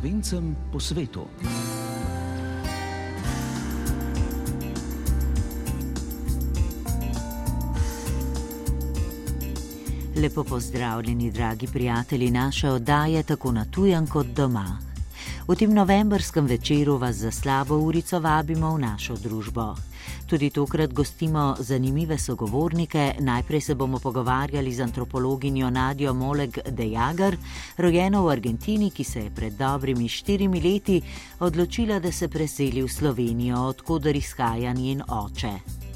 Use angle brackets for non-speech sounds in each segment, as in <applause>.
slovencem po svetu. Lepo pozdravljeni, dragi prijatelji naše oddaje, tako na tujem kot doma. V tem novembrskem večeru vas za slabo urico vabimo v našo družbo. Tudi tokrat gostimo zanimive sogovornike. Najprej se bomo pogovarjali z antropologinjo Nadjo Moleg de Jager, rojeno v Argentini, ki se je pred dobrimi štirimi leti odločila, da se preseli v Slovenijo, odkuder izhaja njen oče.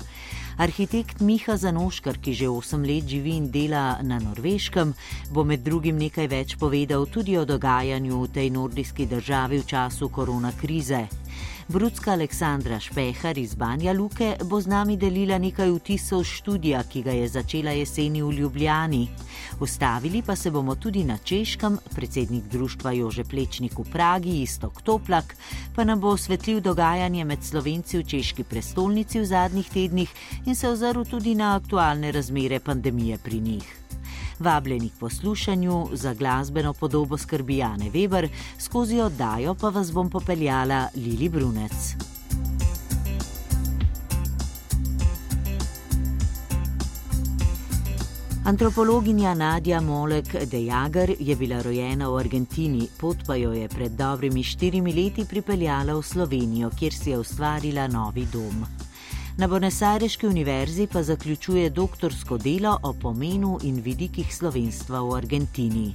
Arhitekt Miha Zanoškar, ki že 8 let živi in dela na Norveškem, bo med drugim nekaj več povedal tudi o dogajanju v tej nordijski državi v času koronakrize. Brudska Aleksandra Špehar iz Banja Luke bo z nami delila nekaj vtisov študija, ki ga je začela jeseni v Ljubljani. Ustavili pa se bomo tudi na Češkem, predsednik društva Jože Plečnik v Pragi, Istok Toplak, pa nam bo osvetlil dogajanje med Slovenci v češki prestolnici v zadnjih tednih in se ozrl tudi na aktualne razmere pandemije pri njih. Vabljeni k poslušanju za glasbeno podobo skrbi Jane Weber, skozi oddajo pa vas bom popeljala Lili Brunec. Antropologinja Nadja Molek de Jager je bila rojena v Argentini, pot pa jo je pred dobrimi štirimi leti pripeljala v Slovenijo, kjer si je ustvarila novi dom. Na Bonesareški univerzi pa zaključuje doktorsko delo o pomenu in vidikih slovenstva v Argentini.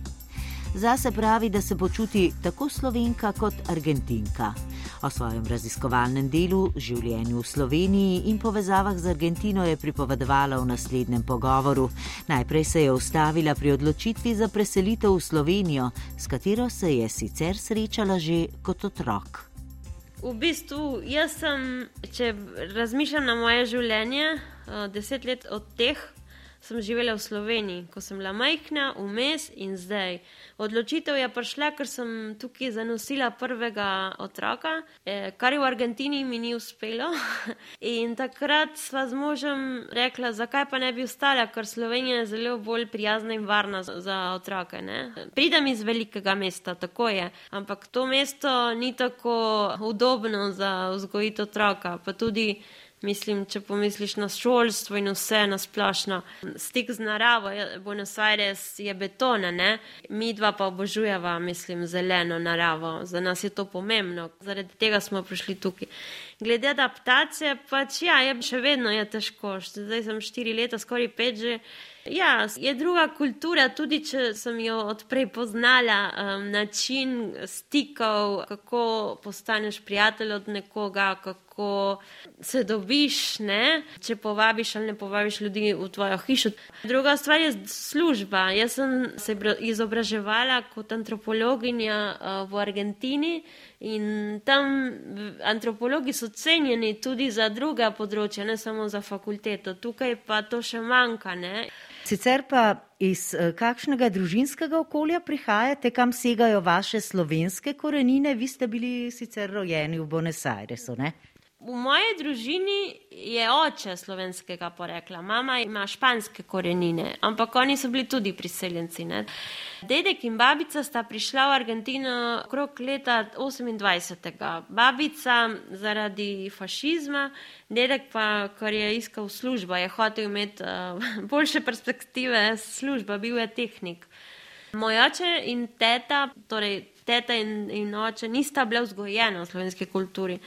Zase pravi, da se počuti tako slovenka kot argentinka. O svojem raziskovalnem delu, življenju v Sloveniji in povezavah z Argentino je pripovedovala v naslednjem pogovoru. Najprej se je ustavila pri odločitvi za preselitev v Slovenijo, s katero se je sicer srečala že kot otrok. V bistvu, jaz sem, če razmišljam na moje življenje, deset let od teh sem živela v Sloveniji, ko sem bila majhna, vmes in zdaj. Odločitev je prišla, ker sem tukaj zanosila prvega otroka, eh, kar v Argentini mi ni uspelo. <laughs> In takrat sva z možem rekla, zakaj pa ne bi ostala, ker Slovenija je zelo bolj prijazna in varna za otroke. Ne? Pridem iz velikega mesta, tako je, ampak to mesto ni tako udobno za vzgojiti otroka, pa tudi. Mislim, če pomisliš na šolstvo in vse na splošno, stik z naravo, Buenos Aires je betona, ne? mi dva pa obožujeva, mislim, zeleno naravo, za nas je to pomembno, zaradi tega smo prišli tukaj. Glede adaptacije, pač ja, je še vedno je težko, zdaj sem štiri leta, skoraj pet že. Ja, je druga kultura, tudi če sem jo odprej poznala, um, način stikov, kako postaneš prijatelj od nekoga, kako se dobiš, ne? če povabiš ali ne povabiš ljudi v tvojo hišo. Druga stvar je služba. Jaz sem se izobraževala kot antropologinja uh, v Argentini. In tam antropologi so cenjeni tudi za druga področja, ne samo za fakulteto. Tukaj pa to še manjka. Ne? Sicer pa iz kakšnega družinskega okolja prihajate, kam segajo vaše slovenske korenine? Vi ste bili sicer rojeni v Buenos Airesu, ne? V moji družini je oče slovenskega porekla, mama ima španske korenine, ampak oni so bili tudi priseljenci. Ne? Dedek in babica sta prišla v Argentino okrog leta 28. Babica zaradi fašizma, dedek pa, ker je iskal službo, je hotel imeti uh, <laughs> boljše perspektive služba, bil je tehnik. Moj oče in teta, torej teta in, in oče, nista bila vzgojena v slovenski kulturi.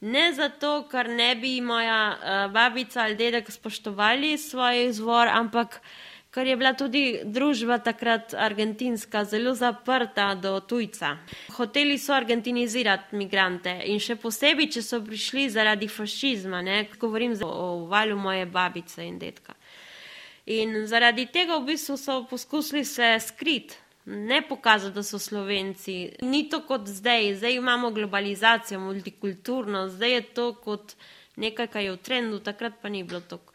Ne zato, ker ne bi moja uh, babica ali dedek spoštovali svoj izvor, ampak ker je bila tudi družba takrat argentinska zelo zaprta do tujca. Hoteli so argentinizirati migrante in še posebej, če so prišli zaradi fašizma, ne govorim o valju moje babice in dedka. In zaradi tega v bistvu so poskusili se skriti ne pokazati, da so slovenci. Ni to kot zdaj, zdaj imamo globalizacijo, multikulturno, zdaj je to kot nekaj, kar je v trendu, takrat pa ni bilo tako.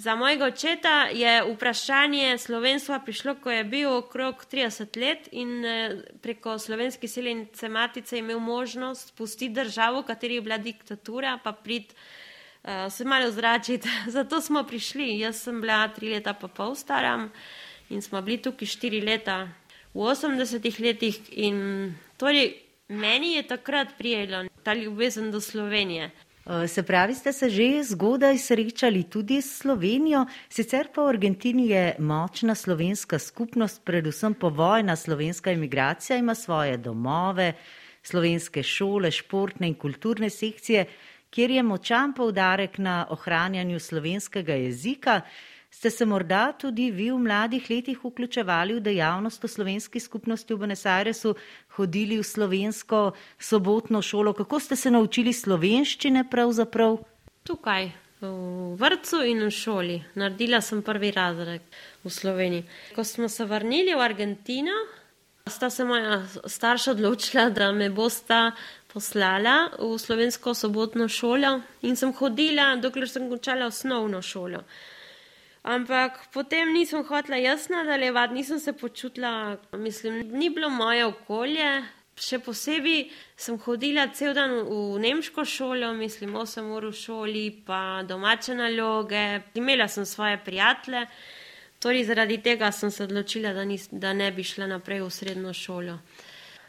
Za mojega očeta je vprašanje slovenstva prišlo, ko je bil okrog 30 let in eh, preko slovenske selenice matice imel možnost pustiti državo, v kateri je bila diktatura, pa prid uh, se malo zračiti. <laughs> Zato smo prišli. Jaz sem bila tri leta pa pol stara in smo bili tukaj štiri leta v 80-ih letih. In torej, Meni je takrat prijela ta ljubezen do Slovenije. Se pravi, ste se že zgodaj srečali tudi s Slovenijo, sicer pa v Argentini je močna slovenska skupnost, predvsem povojna slovenska imigracija ima svoje domove, slovenske šole, športne in kulturne sekcije, kjer je močan poudarek na ohranjanju slovenskega jezika. Ste se morda tudi vi v mladih letih vključevali v dejavnost v slovenski skupnosti v Buenos Airesu, hodili v slovensko sobotno šolo? Kako ste se naučili slovenščine pravzaprav? Tukaj, v vrtu in v šoli. Naredila sem prvi razred v Sloveniji. Ko smo se vrnili v Argentino, sta se moja starša odločila, da me bosta poslala v slovensko sobotno šolo in sem hodila, dokler sem končala osnovno šolo. Ampak potem nisem hotela jaz nadaljevati, nisem se počutila, mislim, ni bilo moje okolje. Še posebej sem hodila cel dan v nemško šolo, mislim, 8 ur v šoli, pa domače naloge. Imela sem svoje prijatelje, torej zaradi tega sem se odločila, da, nis, da ne bi šla naprej v srednjo šolo.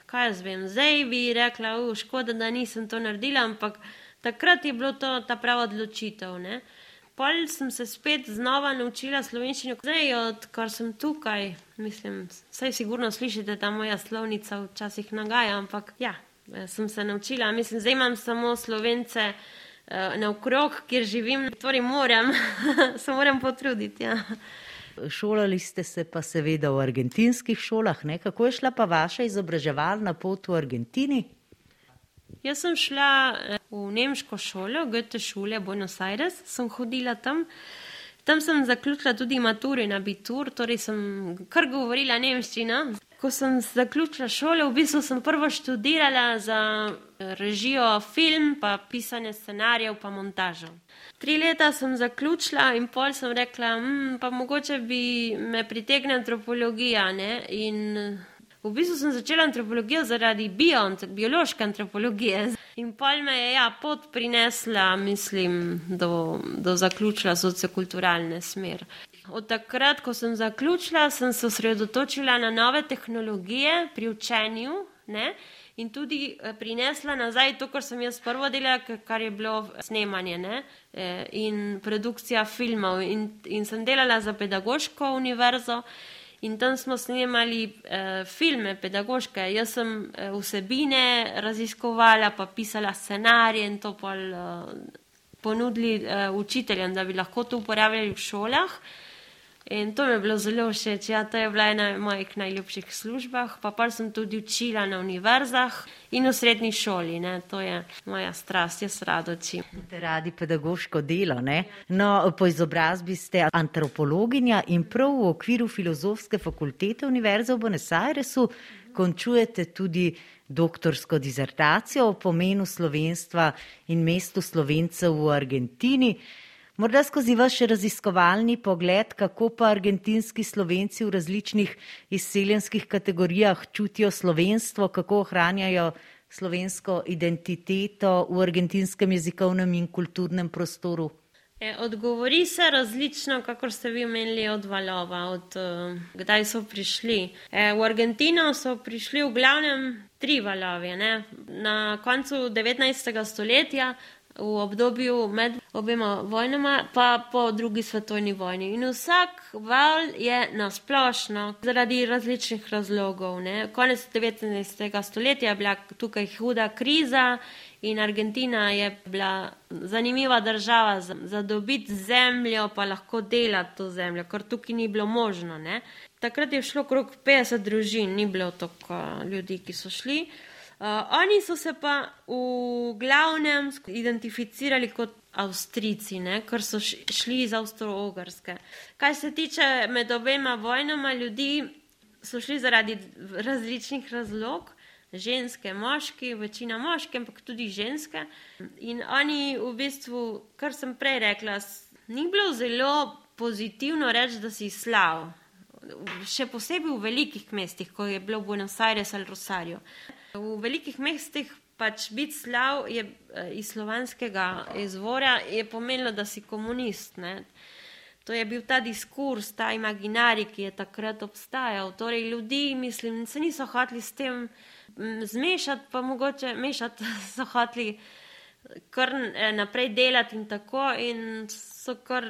Kaj jaz vem, zdaj bi rekla, škoda, da nisem to naredila, ampak takrat je bilo to ta prava odločitev. Ne? Pol sem se spet znova naučila slovenščino. Zdaj, odkar sem tukaj, mislim, vse sigurno slišite, da moja slovnica včasih nagaja, ampak ja, sem se naučila. Mislim, zdaj imam samo slovence uh, naokrog, kjer živim, torej moram, <laughs> se moram potruditi. Ja. Šolali ste se pa seveda v argentinskih šolah, ne? kako je šla pa vaša izobraževalna pot v Argentini? Jaz sem šla eh, v nemško šolo, Goethe šole, Buenos Aires, sem hodila tam. Tam sem zaključila tudi maturo in abitur, torej sem kar govorila nemščino. Ko sem zaključila šolo, v bistvu sem prvo študirala za eh, režijo film, pa pisanje scenarijev, pa montažo. Tri leta sem zaključila in pol sem rekla, hm, pa mogoče bi me pritegnila antropologija. Ne? In V bistvu sem začela antropologijo zaradi bio, biološke antropologije. In pol me je ja, pot prinesla, mislim, do, do zaključila sociokulturalne smer. Od takrat, ko sem zaključila, sem se osredotočila na nove tehnologije pri učenju ne? in tudi eh, prinesla nazaj to, kar sem jaz prvo delala, kar je bilo snemanje ne? Eh, in produkcija filmov. In, in sem delala za pedagoško univerzo. In tam smo snemali eh, filme, pedagoške. Jaz sem eh, vsebine raziskovala, pa pisala scenarije in to pol, eh, ponudili eh, učiteljem, da bi lahko to uporabljali v šolah. In to mi je bilo zelo všeč. Ja, to je bila ena mojih najljubših službah. Pa pa sem tudi učila na univerzah in v srednji šoli. Ne. To je moja strast, jaz rado učim. Radi pedagoško delo. Ne? No, po izobrazbi ste antropologinja in prav v okviru filozofske fakultete Univerze v Buenos Airesu končujete tudi doktorsko dizertacijo o pomenu slovenstva in mestu slovencev v Argentini. Morda skozi vaš raziskovalni pogled, kako pa argentinski slovenci v različnih izseljenskih kategorijah čutijo slovenstvo, kako ohranjajo slovensko identiteto v argentinskem jezikovnem in kulturnem prostoru? E, odgovori se različno, kako ste vi omenili od valova, od uh, kdaj so prišli. E, v Argentino so prišli v glavnem tri valove. Na koncu 19. stoletja v obdobju med obema vojnama, pa po drugi svetovni vojni. In vsak val je nasplošno zaradi različnih razlogov. Ne. Konec 19. stoletja je bila tukaj huda kriza in Argentina je bila zanimiva država za, za dobiti zemljo, pa lahko delati to zemljo, kar tukaj ni bilo možno. Ne. Takrat je šlo okrog 50 družin, ni bilo toliko ljudi, ki so šli. Uh, oni so se pa v glavnem identificirali kot Avstrijci, ker so šli iz Avstro-Ogrske. Kaj se tiče med obema vojnama, ljudi so šli zaradi različnih razlog, ženske, moški, večina moške, ampak tudi ženske. In oni v bistvu, kar sem prej rekla, ni bilo zelo pozitivno reči, da si slav. Še posebej v velikih mestih, kot je bilo Buenos Aires ali Rosario. V velikih mestih pač biti slav je, eh, iz slovanskega izvora je pomenilo, da si komunist. Ne? To je bil ta diskurs, ta imaginari, ki je takrat obstajal. Torej, ljudi, mislim, se niso hoteli s tem zmešati, pa mogoče mešati <laughs> so hoteli kar eh, naprej delati in tako, in so, kar,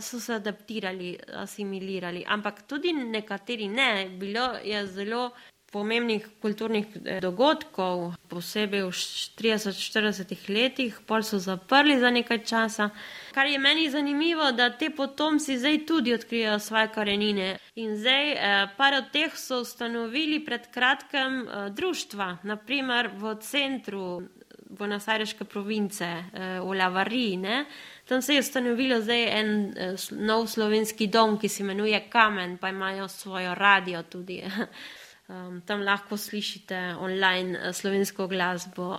so se adaptirali, asimilirali. Ampak tudi nekateri ne, bilo je zelo pomembnih kulturnih eh, dogodkov, posebej v 30-40 letih, pol so zaprli za nekaj časa. Kar je meni zanimivo, da te potomci zdaj tudi odkrijajo svoje korenine. In zdaj, eh, par od teh so ustanovili pred kratkem eh, društva, naprimer v centru Bonasajreške province, v Lavari. Tam se je ustanovilo zdaj en nov slovenski dom, ki se imenuje Kamen, pa imajo svojo radio tudi. <laughs> Um, tam lahko slišite online uh, slovensko glasbo.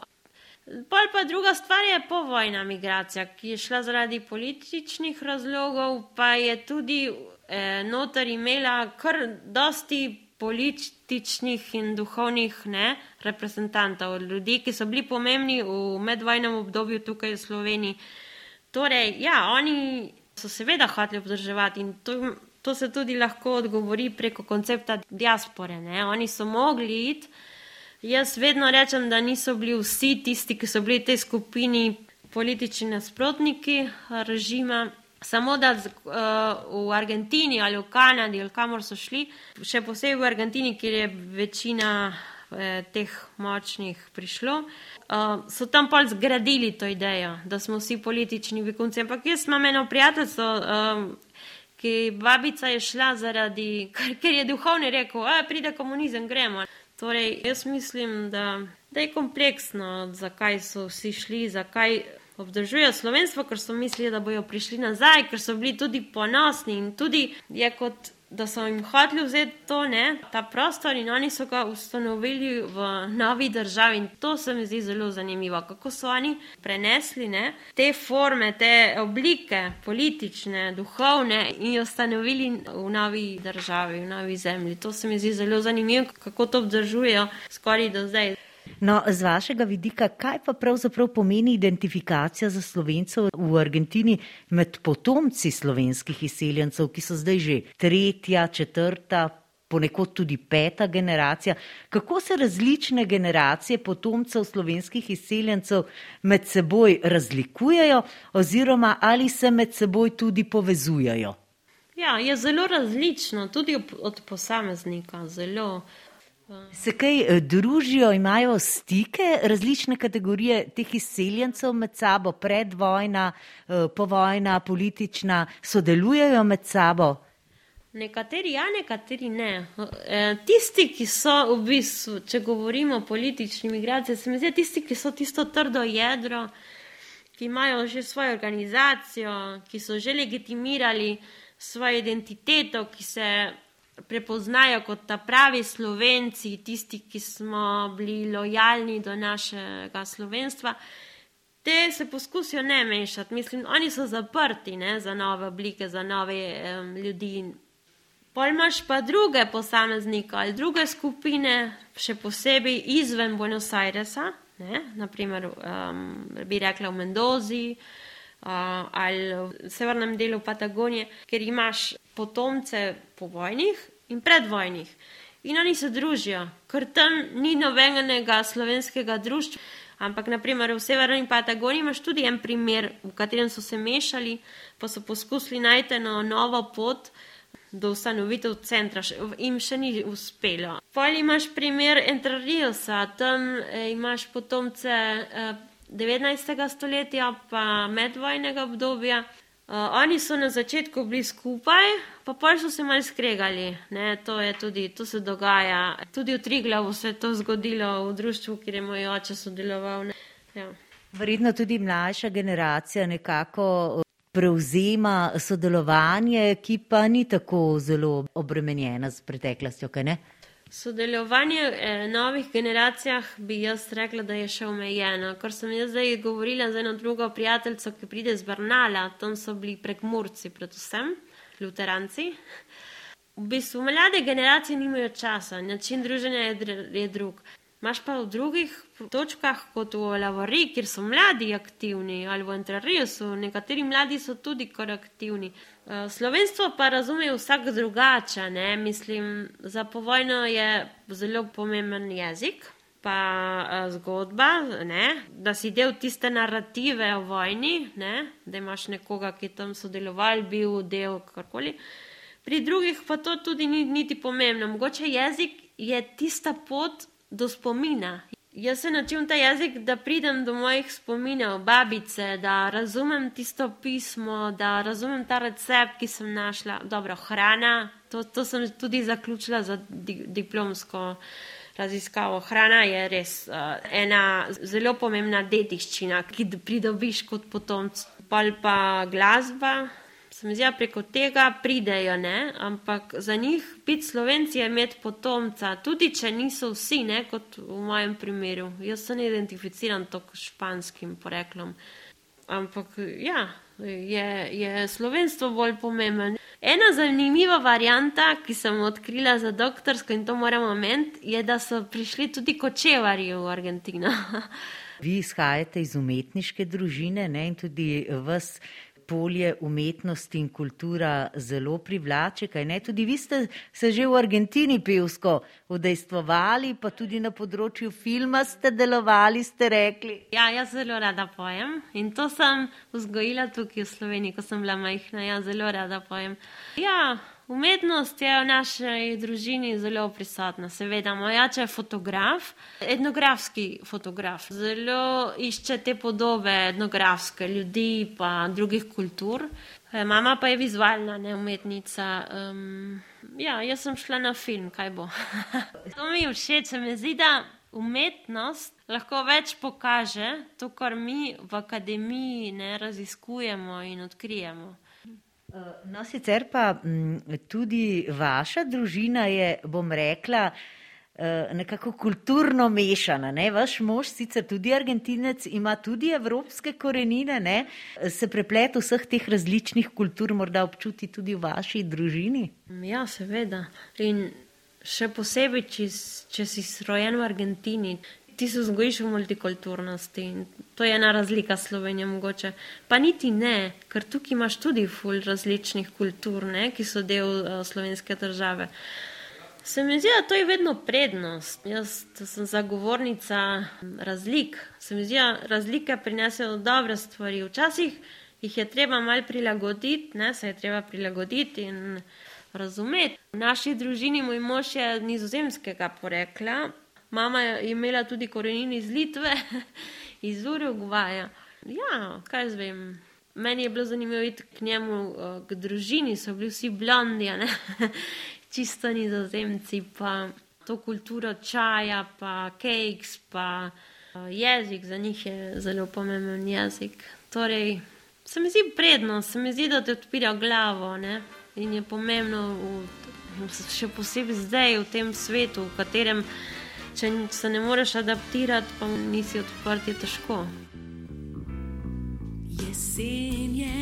Pol pa druga stvar je povojna migracija, ki je šla zaradi političnih razlogov, pa je tudi eh, noter imela kar dosti političnih in duhovnih ne, reprezentantov, ljudi, ki so bili pomembni v medvojnem obdobju tukaj v Sloveniji. Torej, ja, oni so seveda hoteli obdrževati in to to se tudi lahko odgovori preko koncepta diaspore. Ne? Oni so mogli iti. Jaz vedno rečem, da niso bili vsi tisti, ki so bili v tej skupini politični nasprotniki režima. Samo da uh, v Argentini ali v Kanadi ali kamor so šli, še posebej v Argentini, kjer je večina eh, teh močnih prišlo, uh, so tam pač zgradili to idejo, da smo vsi politični begunci. Ampak jaz imam eno prijateljstvo, uh, ki babica je šla zaradi, ker je duhovni rekel, da pride komunizem, gremo. Torej, jaz mislim, da, da je kompleksno, zakaj so vsi šli, zakaj obdržujejo slovenstvo, ker so mislili, da bojo prišli nazaj, ker so bili tudi ponosni in tudi je kot da so jim hoteli vzeti to, ne, ta prostor in oni so ga ustanovili v novi državi. In to se mi zdi zelo zanimivo, kako so oni prenesli ne, te forme, te oblike, politične, duhovne in jo ustanovili v novi državi, v novi zemlji. To se mi zdi zelo zanimivo, kako to obdržujejo skoraj do zdaj. No, z vašega vidika, kaj pa pravzaprav pomeni identifikacija za slovencev v Argentini med potomci slovenskih izseljencev, ki so zdaj že tretja, četrta, ponekod tudi peta generacija? Kako se različne generacije potomcev slovenskih izseljencev med seboj razlikujejo, oziroma ali se med seboj tudi povezujejo? Ja, je zelo različno, tudi od posameznika. Zelo. Se kaj eh, družijo, imajo stike različne kategorije teh izseljencev med sabo, predvojna, eh, povojna, politična, sodelujejo med sabo? Nekateri ja, nekateri ne. E, tisti, ki so v bistvu, če govorimo o politični migraciji, se mi zdi, tisti, ki so tisto trdo jedro, ki imajo že svojo organizacijo, ki so že legitimirali svojo identiteto, ki se prepoznajo kot ta pravi slovenci, tisti, ki smo bili lojalni do našega slovenstva, te se poskusijo ne mešati. Mislim, oni so zaprti ne, za nove oblike, za nove um, ljudi. Pojmaš pa druge posameznike ali druge skupine, še posebej izven Buenos Airesa, ne, naprimer um, bi rekla v Mendozi. Uh, ali v severnem delu Patagonije, ker imaš potomce povojnih in predvojnih. In oni se družijo, ker tam ni nobenega slovenskega društva. Ampak, naprimer, v severni Patagoniji imaš tudi en primer, v katerem so se mešali, pa so poskusili najti eno novo pot do ustanovitev centra, jim še ni uspelo. Pol imaš primer Entrariosa, tam eh, imaš potomce eh, 19. stoletja, pa medvojnega obdobja. Uh, oni so na začetku bili skupaj, pa pa so se malo skregali. Ne, to, tudi, to se dogaja. Tudi v Triglavu se je to zgodilo v društvu, kjer je moj oče sodeloval. Ja. Verjetno tudi mlajša generacija nekako uh, prevzema sodelovanje, ki pa ni tako zelo obremenjena z preteklostjo, kaj ne? Sodelovanje eh, novih generacijah bi jaz rekla, da je še omejeno. Ker sem jaz zdaj govorila z eno drugo prijateljico, ki pride z Brnala, tam so bili prekmurci, predvsem luteranci. V bistvu mlade generacije nimajo časa, način druženja je, je drug. Imáš pa v drugih točkah, kot v Lavori, kjer so mladi aktivni, ali v Entreriju, nekateri mladi so tudi kar aktivni. Eh, slovenstvo pa razume vsak drugače. Ne? Mislim, za povojno je zelo pomemben jezik. Pa uh, zgodba, ne? da si del tiste narative o vojni, ne? da imaš nekoga, ki je tam sodeloval, bil del karkoli. Pri drugih pa to tudi ni niti pomembno. Mogoče jezik je tista pot, do spomina. Jaz se naučim ta jezik, da pridem do mojih spominov, babice, da razumem tisto pismo, da razumem ta recept, ki sem našla. Dobro, hrana, to, to sem tudi zaključila za di diplomsko raziskavo. Hrana je res uh, ena zelo pomembna dediščina, ki pridobiš kot potomc. Pa pa glasba, se mi zdi, da preko tega pridejo, ne? ampak za njih biti slovenci je imeti potomca, tudi če niso vsi, ne? kot v mojem primeru. Jaz se ne identificiram tako španskim poreklom. Ampak ja, je, je slovenstvo bolj pomembno. Ena zanimiva varijanta, ki sem odkrila za doktorsko in to moramo omeniti, je, da so prišli tudi kočevari v Argentino. <laughs> Vi izhajate iz umetniške družine ne? in tudi vas polje umetnosti in kultura zelo privlače. Tudi vi ste se že v Argentini pevsko udejstvovali, pa tudi na področju filma ste delovali, ste rekli. Ja, jaz zelo rada pojem in to sem vzgojila tukaj v Sloveniji, ko sem bila majhna. Ja, zelo rada pojem. Ja, Umetnost je v naši družini zelo prisotna. Seveda, moj oče je fotograf, etnografski fotograf. Zelo išče te podobe etnografske ljudi pa drugih kultur. E, mama pa je vizualna ne, umetnica. Um, ja, jaz sem šla na film, kaj bo. <laughs> to mi všeč, mi zdi, da umetnost lahko več pokaže to, kar mi v akademiji ne raziskujemo in odkrijemo. No, sicer pa tudi vaša družina je, bom rekla, eh, nekako kulturno mešana. Ne? Vaš mož, sicer tudi argentinec, ima tudi evropske korenine, ne? se preplet vseh teh različnih kultur, morda občuti tudi v vaši družini. Ja, seveda. In še posebej, če, če si rojen v Argentini, ti se vzgojiš v multikulturnosti in to je ena razlika Slovenije mogoče. Pa niti ne, ker tukaj imaš tudi ful različnih kultur, ne, ki so del uh, slovenske države. Se mi zdi, da to je vedno prednost. Jaz sem zagovornica razlik. Se mi zdi, da razlike prinesejo dobre stvari. Včasih jih je treba mal prilagoditi, ne, se je treba prilagoditi in razumeti. V naši družini moj mož je nizozemskega porekla, Mama je imela tudi korenine iz Litve, <laughs> iz Urugvaja. Ja, kaj zvem. Meni je bilo zanimivo iti k njemu, eh, k družini, so bili vsi blondi, <laughs> čisto nizozemci, pa to kulturo čaja, pa keks, pa eh, jezik, za njih je zelo pomemben jezik. Torej, se mi zdi prednost, se mi zdi, da te odpira glavo ne? in je pomembno, v, še posebej zdaj v tem svetu, v katerem če se ne moreš adaptirati, pa nisi odprt, je težko. Jesen je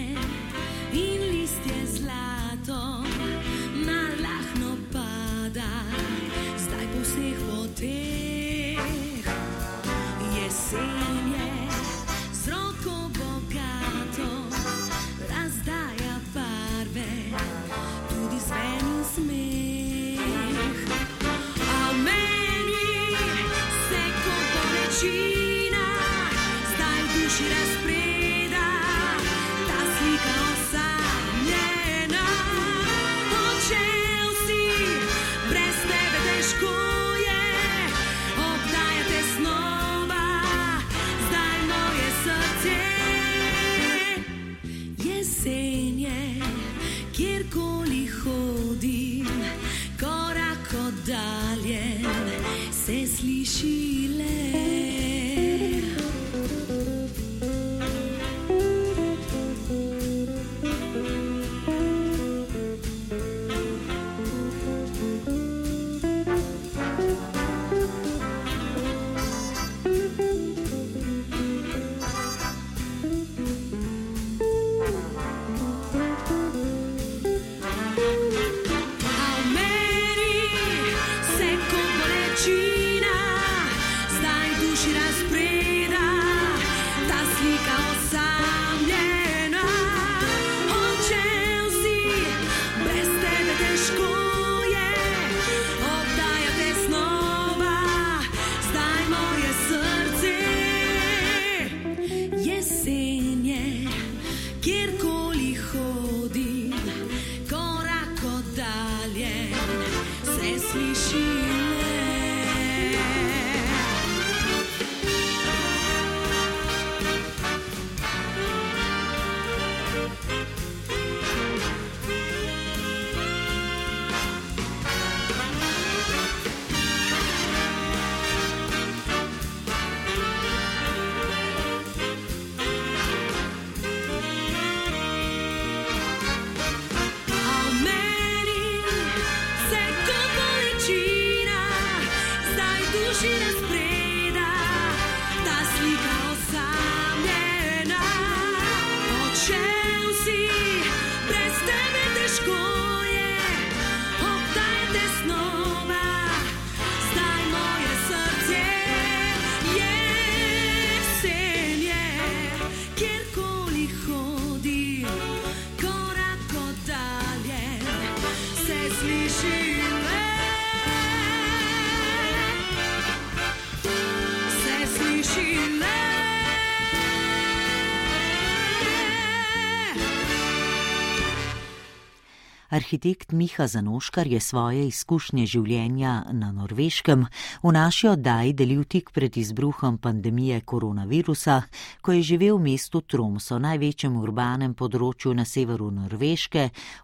Arhitekt Miha Zanoškar je svoje izkušnje življenja na norveškem v naši oddaji delil tik pred izbruhom pandemije koronavirusa, ko je živel v mestu Tromso, največjem urbanem področju na severu Norveške,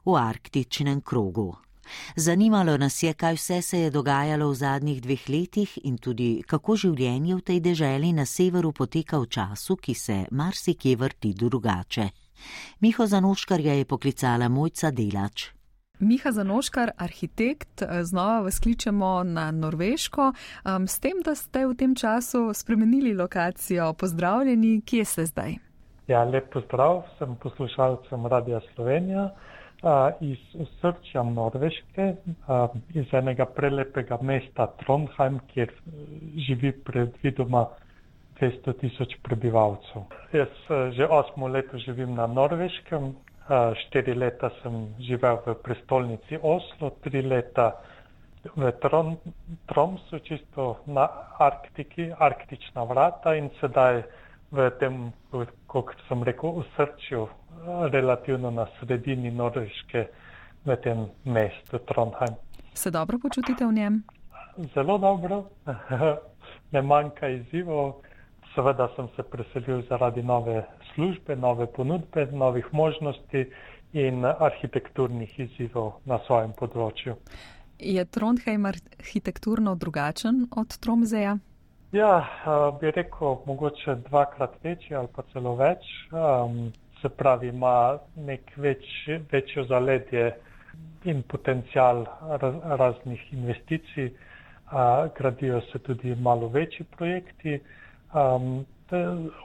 v arktičnem krogu. Zanimalo nas je, kaj vse se je dogajalo v zadnjih dveh letih in tudi kako življenje v tej deželi na severu poteka v času, ki se marsikje vrti drugače. Miho Zanoškarja je poklicala Mojca Delač. Miha Zanoškar, arhitekt, znova vas kličemo na Norveško, um, s tem, da ste v tem času spremenili lokacijo. Pozdravljeni, kje ste zdaj? Ja, lep pozdrav, sem poslušalcem Radia Slovenija uh, iz srčja Norveške, uh, iz enega prelepega mesta Trondheim, kjer živi predvidoma 200 tisoč prebivalcev. Jaz eh, že osmo leto živim na Norveškem, eh, štiri leta sem živel v prestolnici Oslo, tri leta v Trom, Tromsu, čisto na Arktiki, arktična vrata in sedaj v tem, kot sem rekel, v srčju, relativno na sredini Norveške, v tem mestu Trondheim. Se dobro počutite v njem? Zelo dobro, <laughs> ne manjka izzivov. Seveda sem se preselil zaradi nove službe, nove ponudbe, novih možnosti in arhitekturnih izzivov na svojem področju. Je Trondheim arhitekturno drugačen od Tromzeja? Ja, bi rekel, mogoče dvakrat večji ali pa celo več. Um, se pravi, ima nek več, večjo zaledje in potencial raz, raznih investicij. Uh, gradijo se tudi malo večji projekti. Um, te,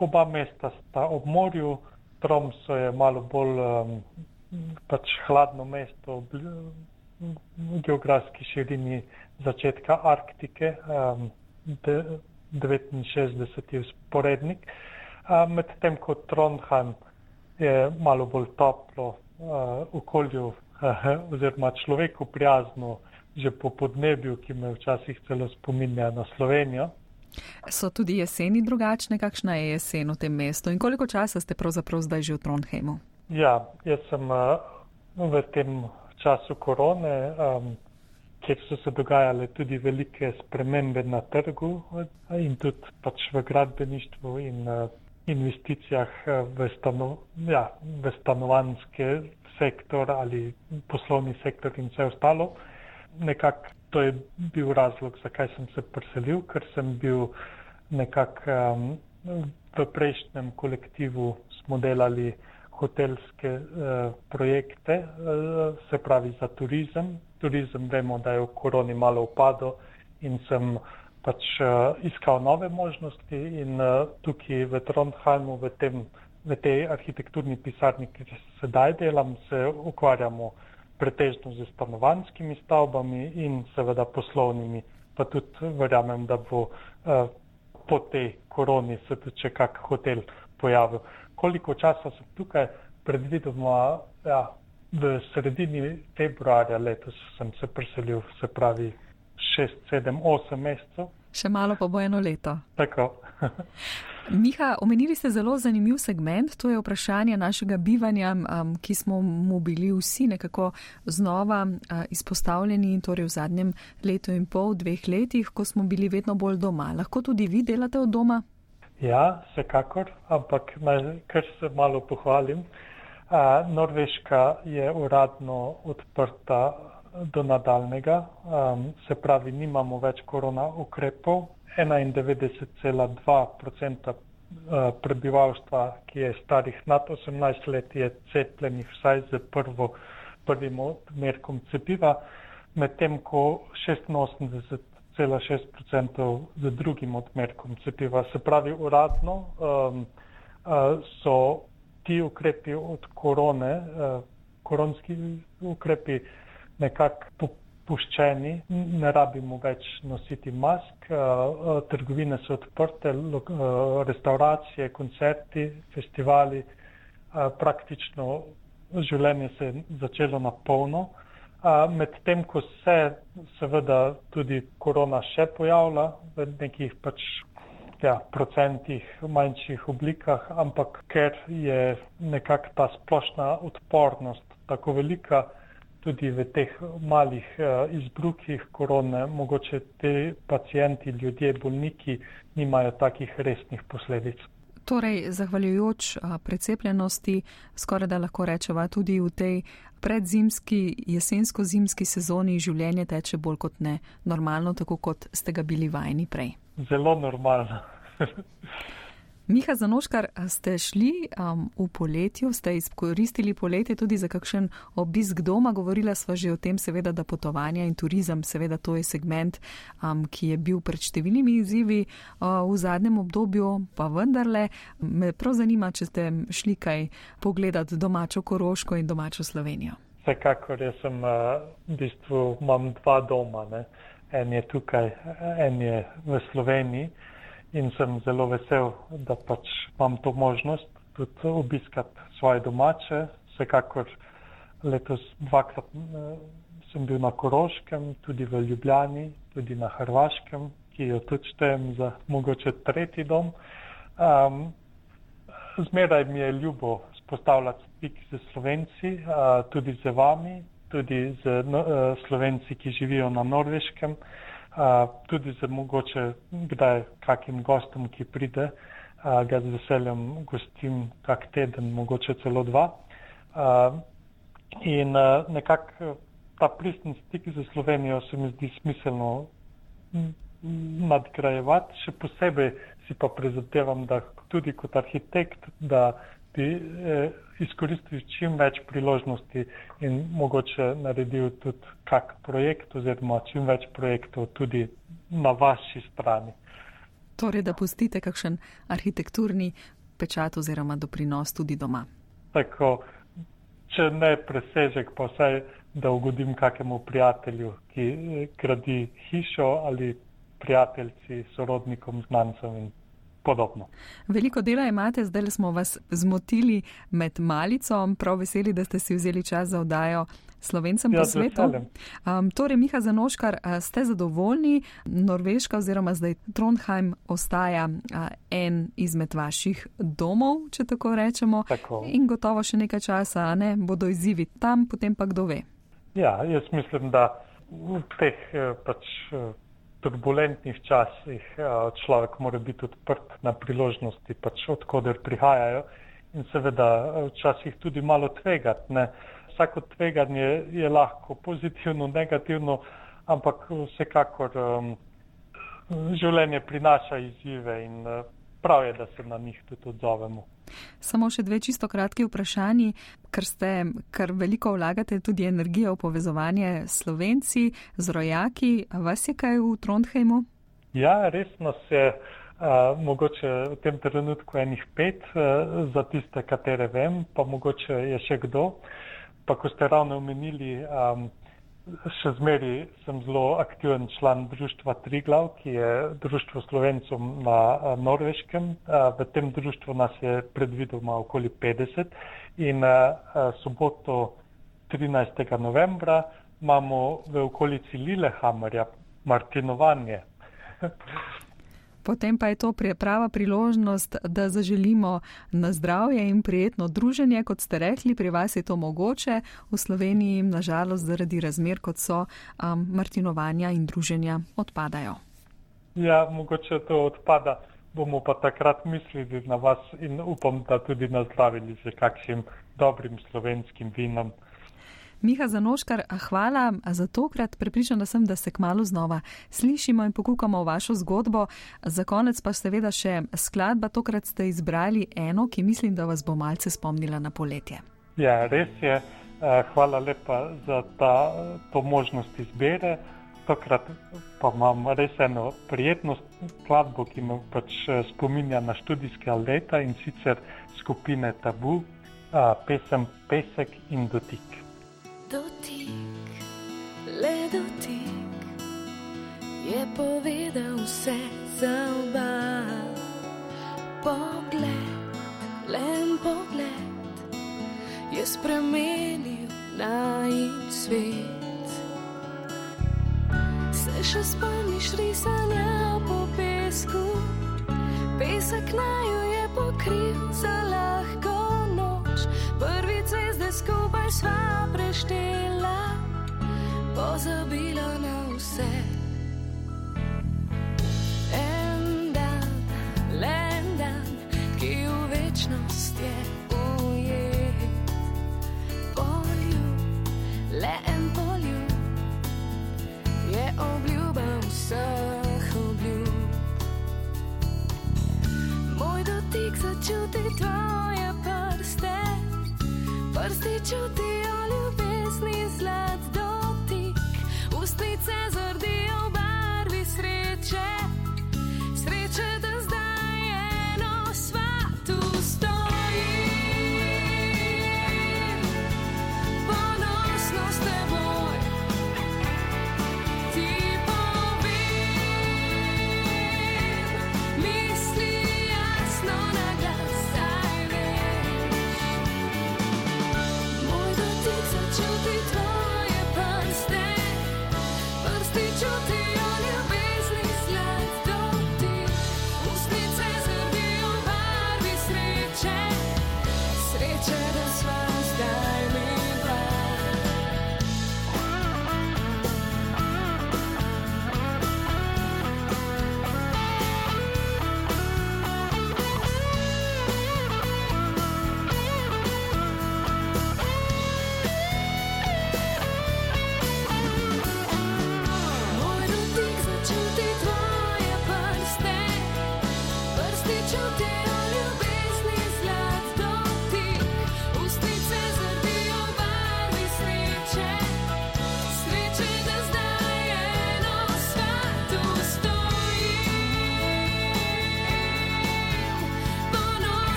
oba mesta sta ob morju, Tromso je malo bolj um, pač hladno mesto v geografski širini začetka Arktike, um, de, 69 je sporednik, um, medtem ko Trondheim je malo bolj toplo uh, okolju uh, <laughs> oziroma človeku prijazno že po podnebju, ki me včasih celo spominja na Slovenijo. So tudi jeseni drugačne, kakšna je jesen v tem mestu in koliko časa ste pravzaprav zdaj že v Trondheimu? Ja, jaz sem uh, v tem času korone, um, kjer so se dogajale tudi velike spremembe na trgu in tudi pač v gradbeništvu in uh, investicijah v, stano, ja, v stanovanske sektor ali poslovni sektor in vse ostalo. Nekako to je bil razlog, zakaj sem se preselil, ker sem bil nekako um, v prejšnjem kolektivu, smo delali hotelske uh, projekte, uh, se pravi za turizem. Turizem vemo, da je v koroni malo upadel in sem pač uh, iskal nove možnosti in uh, tukaj v Trondheimu, v, tem, v tej arhitekturni pisarni, ki sedaj delam, se ukvarjamo pretežno z stanovanskimi stavbami in seveda poslovnimi, pa tudi verjamem, da bo uh, po tej koroni se tudi še kak hotel pojavil. Koliko časa sem tukaj, predvidoma ja, v sredini februarja letos sem se preselil, se pravi 6, 7, 8 mesecev. Še malo pa bo eno leto. Tako. <laughs> Miha, omenili ste zelo zanimiv segment, to je vprašanje našega bivanja, um, ki smo mu bili vsi nekako znova uh, izpostavljeni, torej v zadnjem letu in pol, dveh letih, ko smo bili vedno bolj doma. Lahko tudi vi delate od doma? Ja, vsekakor, ampak naj kar se malo pohvalim. Uh, Norveška je uradno odprta do nadaljnega, um, se pravi, nimamo več korona ukrepov, 91,2% eh, prebivalstva, ki je starih nad 18 let, je cepljenih vsaj z prvo, prvim odmerkom cepiva, medtem ko 86,6% z drugim odmerkom cepiva. Se pravi, uradno um, uh, so ti ukrepi od korone, uh, koronski ukrepi nekako puščeni, ne rabimo več nositi mask, trgovine so odprte, restauracije, koncerti, festivali, praktično življenje se je začelo na polno. Medtem, ko se seveda tudi korona še pojavlja v nekih pač ja, procentih, manjših oblikah, ampak ker je nekako ta splošna odpornost tako velika, tudi v teh malih uh, izbruhih korone, mogoče te pacijenti, ljudje, bolniki nimajo takih resnih posledic. Torej, zahvaljujoč precepljenosti, skoraj da lahko rečeva, tudi v tej predzimski, jesensko-zimski sezoni življenje teče bolj kot ne normalno, tako kot ste ga bili vajeni prej. Zelo normalno. <laughs> Miha Zanoškar, ste šli um, v poletju, ste izkoristili poletje tudi za kakšen obisk doma. Govorila sva že o tem, seveda, da potovanja in turizem, seveda, to je segment, um, ki je bil pred številnimi izzivi uh, v zadnjem obdobju, pa vendarle me prav zanima, če ste šli kaj pogledati domačo Koroško in domačo Slovenijo. Vsekakor, jaz sem uh, v bistvu imam dva doma, ne? en je tukaj, en je v Sloveniji in sem zelo vesel, da pač imam to možnost tudi obiskati svoje domače. Vsekakor letos dvakrat eh, sem bil na Koroškem, tudi v Ljubljani, tudi na Hrvaškem, ki jo tudi štejem za mogoče tretji dom. Um, zmeraj mi je ljubo spostavljati stik z Slovenci, uh, tudi z vami, tudi z no, uh, Slovenci, ki živijo na Norveškem. Uh, tudi za mogoče kdaj kakim gostom, ki pride, a, ga z veseljem gostim kak teden, mogoče celo dva. A, in nekako ta pristni stik za Slovenijo se mi zdi smiselno nadgrajevati, še posebej si pa prizadevam, da tudi kot arhitekt, da bi eh, izkoristil čim več priložnosti in mogoče naredil tudi kak projekt oziroma čim več projektov tudi na vaši strani. Torej, da pustite kakšen arhitekturni pečat oziroma doprinos tudi doma. Tako, če ne presežek, pa vsaj, da ugodim kakemu prijatelju, ki eh, gradi hišo ali prijateljci, sorodnikom, znancem in podobno. Veliko dela imate, zdaj smo vas zmotili med malico, prav veseli, da ste si vzeli čas za oddajo slovencem ja, po svetu. Um, torej, Miha Zanoškar, ste zadovoljni, Norveška oziroma zdaj Trondheim ostaja a, en izmed vaših domov, če tako rečemo. Tako. In gotovo še nekaj časa, ne, bodo izzivi tam, potem pa kdo ve. Ja, jaz mislim, da v teh eh, pač eh, turbulentnih časih človek mora biti odprt na priložnosti, pač odkuder prihajajo in seveda včasih tudi malo tvegati. Ne. Vsako tveganje je lahko pozitivno, negativno, ampak vsekakor um, življenje prinaša izzive in uh, prav je, da se na njih tudi odzovemo. Samo še dve čisto kratki vprašanji, ker ste kar veliko vlagate tudi energijo v povezovanje s Slovenci, z rojaki. Vas je kaj v Trondheimu? Ja, resno se. Uh, mogoče v tem trenutku enih pet, uh, za tiste, katere vem, pa mogoče je še kdo. Pa ko ste ravno omenili, um, še zmeri sem zelo aktiven član društva Triglav, ki je društvo slovencom na Norveškem. V tem društvu nas je predvidoma okoli 50 in soboto 13. novembra imamo v okolici Lillehammerja martinovanje. <laughs> Potem pa je to prava priložnost, da zaželimo na zdravje in prijetno druženje, kot ste rekli, pri vas je to mogoče, v Sloveniji nažalost zaradi razmer, kot so um, martinovanja in druženja, odpadajo. Ja, mogoče to odpada, bomo pa takrat mislili na vas in upam, da tudi nazdravili z kakšnim dobrim slovenskim vinom. Miha Zanoškar, hvala za tokrat. Prepričana sem, da se kmalo znova slišimo in pokukamo v vašo zgodbo. Za konec pa seveda še skladba. Tokrat ste izbrali eno, ki mislim, da vas bo malce spomnila na poletje. Ja, res je. Eh, hvala lepa za ta, to možnost izbere. Tokrat pa imam res eno prijetno skladbo, ki me pač eh, spominja na študijske leta in sicer skupine Tabu, eh, pesem Pesek in dotik dotik, le dotik, je povedal vse za oba. Pogled, len pogled, je spremenil naj svet. Se še spomniš risanja po pesku, pesek naju je pokril za lahko noč. Prvi cest, skupaj sva preštela, pozabila na vse. En dan, le en dan, ki v večnost je ujet.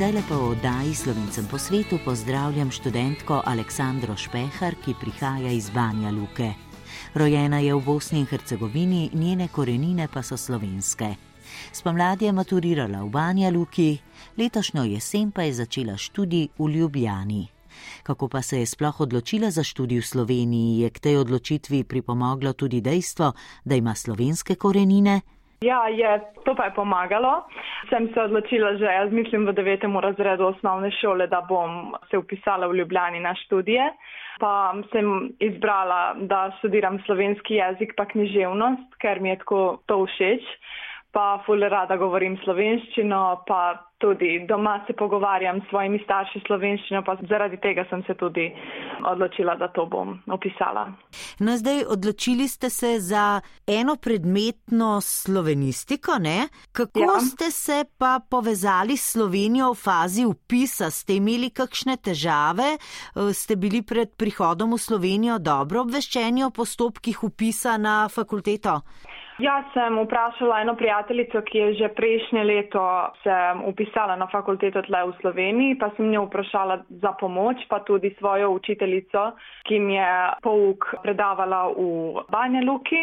Zdaj lepo v oddaji Slovencem po svetu pozdravljam študentko Aleksandro Špehar, ki prihaja iz Banja Luke. Rojena je v Bosni in Hercegovini, njene korenine pa so slovenske. Spomladi je maturirala v Banja Luki, letošnjo jesen pa je začela študij v Ljubljani. Kako pa se je sploh odločila za študij v Sloveniji, je k tej odločitvi pripomoglo tudi dejstvo, da ima slovenske korenine, Ja, je, to pa je pomagalo. Sem se odločila že, jaz mislim, v devetem razredu osnovne šole, da bom se upisala v Ljubljani na študije. Pa sem izbrala, da študiram slovenski jezik pa književnost, ker mi je tako to všeč. Pa ful rada govorim slovenščino, pa tudi doma se pogovarjam s svojimi starši slovenščino, pa zaradi tega sem se tudi odločila, da to bom opisala. No, zdaj odločili ste se za eno predmetno slovenistiko, ne? Kako Ja. ste se pa povezali s Slovenijo v fazi upisa? Ste imeli kakšne težave? Eh, Ste bili pred prihodom v Slovenijo dobro obveščeni o postopkih upisa na fakulteto? Jaz sem vprašala eno prijateljico, ki je že prejšnje leto se upisala na fakulteto tle v Sloveniji, pa sem njo vprašala za pomoč, pa tudi svojo učiteljico, ki mi je pouk predavala v Banja Luki.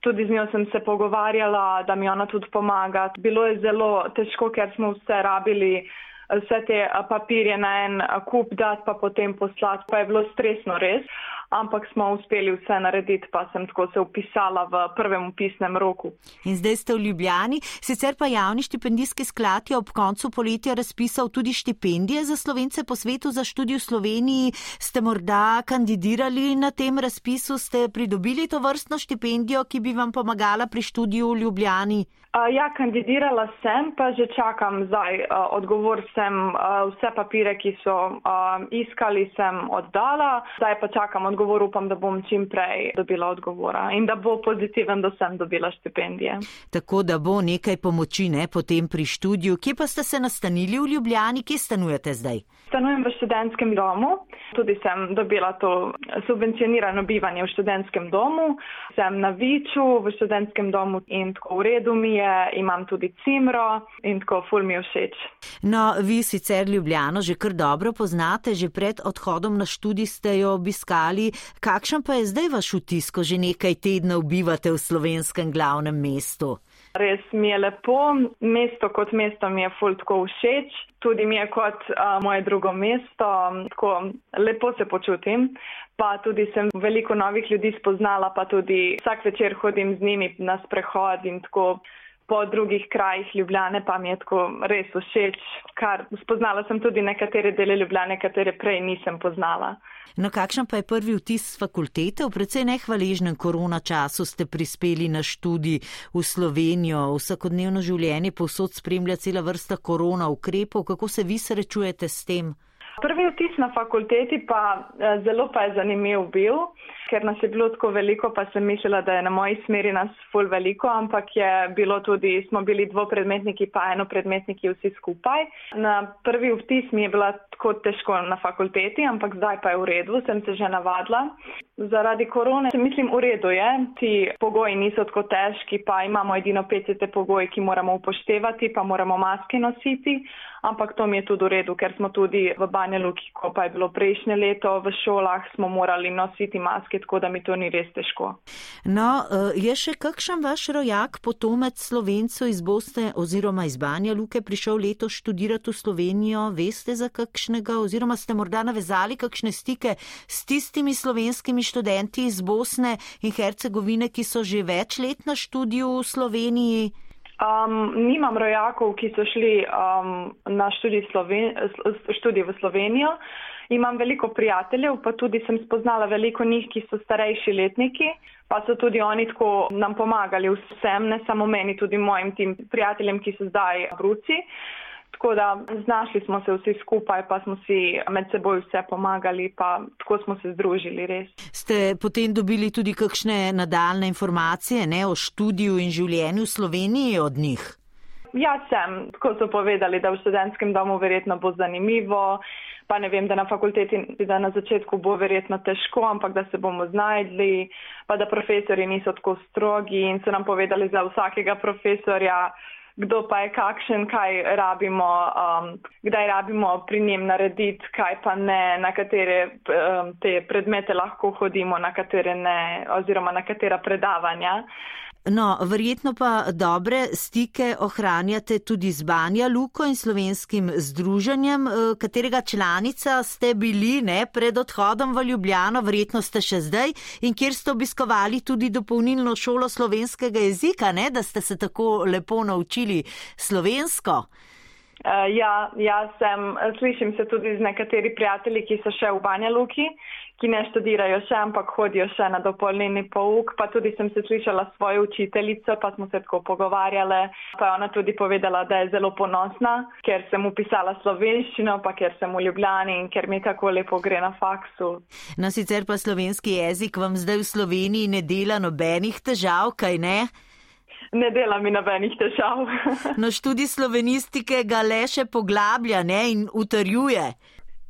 Tudi z njo sem se pogovarjala, da mi ona tudi pomaga. Bilo je zelo težko, ker smo vse rabili vse te papirje na en kup dati, pa potem poslati, pa je bilo stresno res. Ampak smo uspeli vse narediti, pa sem tako se upisala v prvem upisnem roku. In zdaj ste v Ljubljani. Sicer pa javni štipendijski sklad je ob koncu poletja razpisal tudi štipendije za slovence po svetu za študij v Sloveniji. Ste morda kandidirali na tem razpisu, ste pridobili to vrstno štipendijo, ki bi vam pomagala pri študiju v Ljubljani? Uh, ja, kandidirala sem, pa že čakam zdaj uh, odgovor. Sem uh, vse papire, ki so uh, iskali, sem oddala. Zdaj pa čakam odgovor, upam, da bom čim prej dobila odgovora in da bo pozitiven, da sem dobila štipendije. Tako da bo nekaj pomoči ne potem pri študiju. Kje pa ste se nastanili v Ljubljani, kje stanujete zdaj? Stanujem v študentskem domu, tudi sem dobila to subvencionirano bivanje v študentskem domu. Sem na Viču v študentskem domu in tako v redu mi je, imam tudi cimro in tako ful mi je všeč. No, vi sicer Ljubljano že kar dobro poznate, že pred odhodom na študij ste jo obiskali. Kakšen pa je zdaj vaš vtis, ko že nekaj tednov bivate v slovenskem glavnem mestu? Res mi je lepo, mesto kot mesto mi je ful tako všeč, tudi mi je kot uh, moje drugo mesto, tako lepo se počutim. Pa tudi sem veliko novih ljudi spoznala, pa tudi vsak večer hodim z njimi na sprehod in tako po drugih krajih Ljubljane, pa mi je tako res všeč, kar spoznala sem tudi nekatere dele Ljubljane, katere prej nisem poznala. No, kakšen pa je prvi vtis fakultete? V precej nehvaležnem korona času ste prispeli na študij v Slovenijo, vsakodnevno življenje povsod spremlja cela vrsta korona ukrepov. Kako se vi srečujete s tem? Prvi vtis na fakulteti pa eh, zelo pa je zanimiv bil, ker nas je bilo tako veliko, pa sem mislila, da je na moji smeri nas ful veliko, ampak je bilo tudi, smo bili dvopredmetniki pa enopredmetniki vsi skupaj. Na prvi vtis mi je bila tako težko na fakulteti, ampak zdaj pa je v redu, sem se že navadila. Zaradi korone se mislim v redu je, ti pogoji niso tako težki, pa imamo edino PCT pogoji, ki moramo upoštevati, pa moramo maske nositi, ampak to mi je tudi v redu, ker smo tudi v Banja Luki, ko pa je bilo prejšnje leto v šolah, smo morali nositi maske, tako da mi to ni res težko. No, eh, je še kakšen vaš rojak, potomec slovencev iz Bosne oziroma iz Banja Luke prišel letos študirati v Slovenijo? Veste za kakšnega oziroma ste morda navezali kakšne stike s tistimi slovenskimi študenti iz Bosne in Hercegovine, ki so že več let na študiju v Sloveniji? Um, nimam rojakov, ki so šli um, na študij, Sloven študij v Slovenijo. Imam veliko prijateljev, pa tudi sem spoznala veliko njih, ki so starejši letniki, pa so tudi oni tako nam pomagali vsem, ne samo meni, tudi mojim tim prijateljem, ki so zdaj bruci. Tako da znašli smo se vsi skupaj, pa smo si med seboj vse pomagali, pa tako smo se združili res. Ste potem dobili tudi kakšne nadaljne informacije ne, o študiju in življenju v Sloveniji od njih? Ja, sem, tako so povedali, da v študentskem domu verjetno bo zanimivo, pa ne vem, da na fakulteti, da na začetku bo verjetno težko, ampak da se bomo znajdli, pa da profesori niso tako strogi in so nam povedali za vsakega profesorja, kdo pa je kakšen, kaj rabimo, um, kdaj rabimo pri njem narediti, kaj pa ne, na katere um, te predmete lahko hodimo, na katere ne, oziroma na katera predavanja. No, verjetno pa dobre stike ohranjate tudi z Banja Luko in slovenskim združenjem, eh, katerega članica ste bili ne, pred odhodom v Ljubljano, verjetno ste še zdaj in kjer ste obiskovali tudi dopolnilno šolo slovenskega jezika, ne, da ste se tako lepo naučili slovensko. Uh, ja, jaz sem, slišim se tudi z nekateri prijatelji, ki so še v Banja Luki, ki ne študirajo še, ampak hodijo še na dopolnilni pouk, pa tudi sem se slišala svojo učiteljico, pa smo se tako pogovarjale, pa je ona tudi povedala, da je zelo ponosna, ker sem upisala slovenščino, pa ker sem v Ljubljani in ker mi tako lepo gre na faksu. No, sicer pa slovenski jezik vam zdaj v Sloveniji ne dela nobenih težav, kaj ne? Ne dela mi nobenih težav. No, študij slovenistike ga le še poglablja ne, in utrjuje.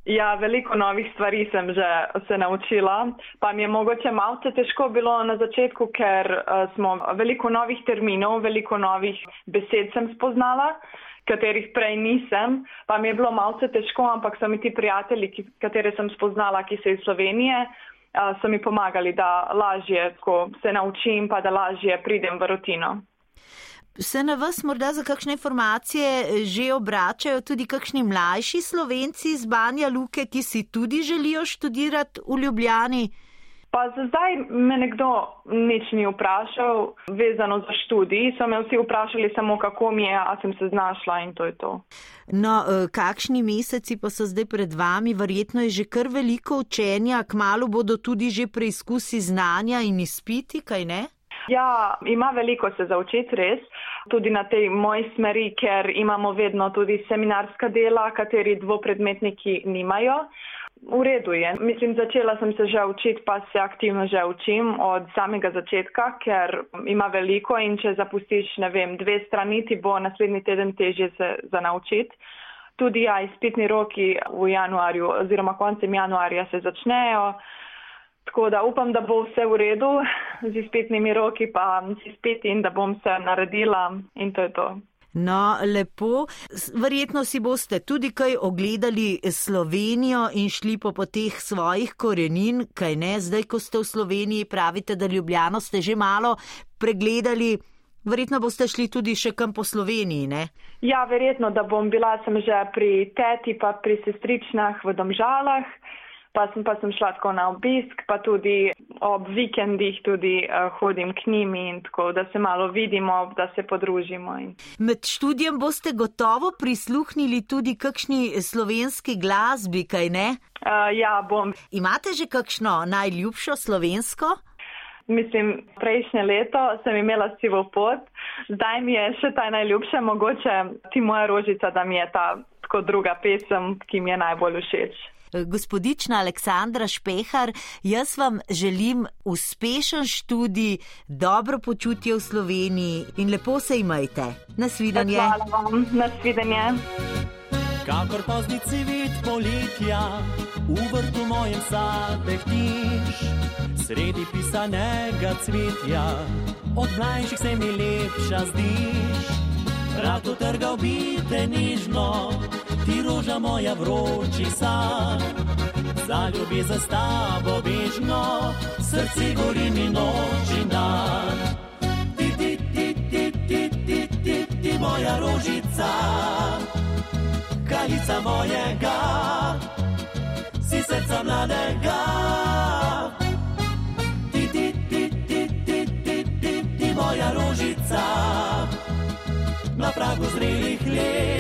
Ja, veliko novih stvari sem že se naučila, pa mi je mogoče malce težko bilo na začetku, ker uh, smo veliko novih terminov, veliko novih besed sem spoznala, katerih prej nisem, pa mi je bilo malce težko, ampak so mi ti prijatelji, ki, katere sem spoznala, ki so iz Slovenije, uh, so mi pomagali, da lažje se naučim, pa da lažje pridem v rutino. Se na vas morda za kakšne informacije že obračajo tudi kakšni mlajši slovenci iz Banja Luke, ki si tudi želijo študirati v Ljubljani? Pa za zdaj me nekdo nič ni vprašal, vezano za študij. So me vsi vprašali samo, kako mi je, a sem se znašla in to je to. No, eh, kakšni meseci pa so zdaj pred vami? Verjetno je že kar veliko učenja, kmalo bodo tudi že preizkusi znanja in izpiti, kaj ne? Ja, ima veliko se zaučiti res, tudi na tej moji smeri, ker imamo vedno tudi seminarska dela, kateri dvopredmetniki nimajo. V redu je. Mislim, začela sem se že učiti, pa se aktivno že učim od samega začetka, ker ima veliko in če zapustiš, ne vem, dve strani, ti bo naslednji teden težje se za naučiti. Tudi ja, izpitni roki v januarju oziroma koncem januarja se začnejo. Tako da upam, da bo vse v redu z izpitnimi roki, pa z izpiti in da bom se naredila in to je to. No, lepo. Verjetno si boste tudi kaj ogledali Slovenijo in šli po poteh svojih korenin, kaj ne? Zdaj, ko ste v Sloveniji, pravite, da Ljubljano ste že malo pregledali. Verjetno boste šli tudi še kam po Sloveniji, ne? Ja, verjetno, da bom bila sem že pri teti, pa pri sestričnah v Domžalah, pa sem, pa sem šla tako na obisk, pa tudi ob vikendih tudi uh, hodim k njim in tako, da se malo vidimo, da se podružimo. In... Med študijem boste gotovo prisluhnili tudi kakšni slovenski glasbi, kaj ne? Uh, ja, bom. Imate že kakšno najljubšo slovensko? Mislim, prejšnje leto sem imela sivo pot, zdaj mi je še ta najljubša, mogoče ti moja rožica, da mi je ta tako druga pesem, ki mi je najbolj všeč. Gospodična Aleksandra Špehar, jaz vam želim uspešen študij, dobro počutje v Sloveniji in lepo se imajte. Nasvidenje. Hvala vam, nasvidenje. Kakor pozni cvet poletja, v vrtu mojem sadek tiš, sredi pisanega cvetja, od mlajših se mi lepša zdiš. Rad utrgal bi te nežno, ti roža moja vroči san. Za ljubezen s tabo vežno, srce gori mi noč in dan. Ti, ti, ti, ti, ti, ti, ti, ti, moja rožica kraljica mojega, si srca mladega. Pragu zrelih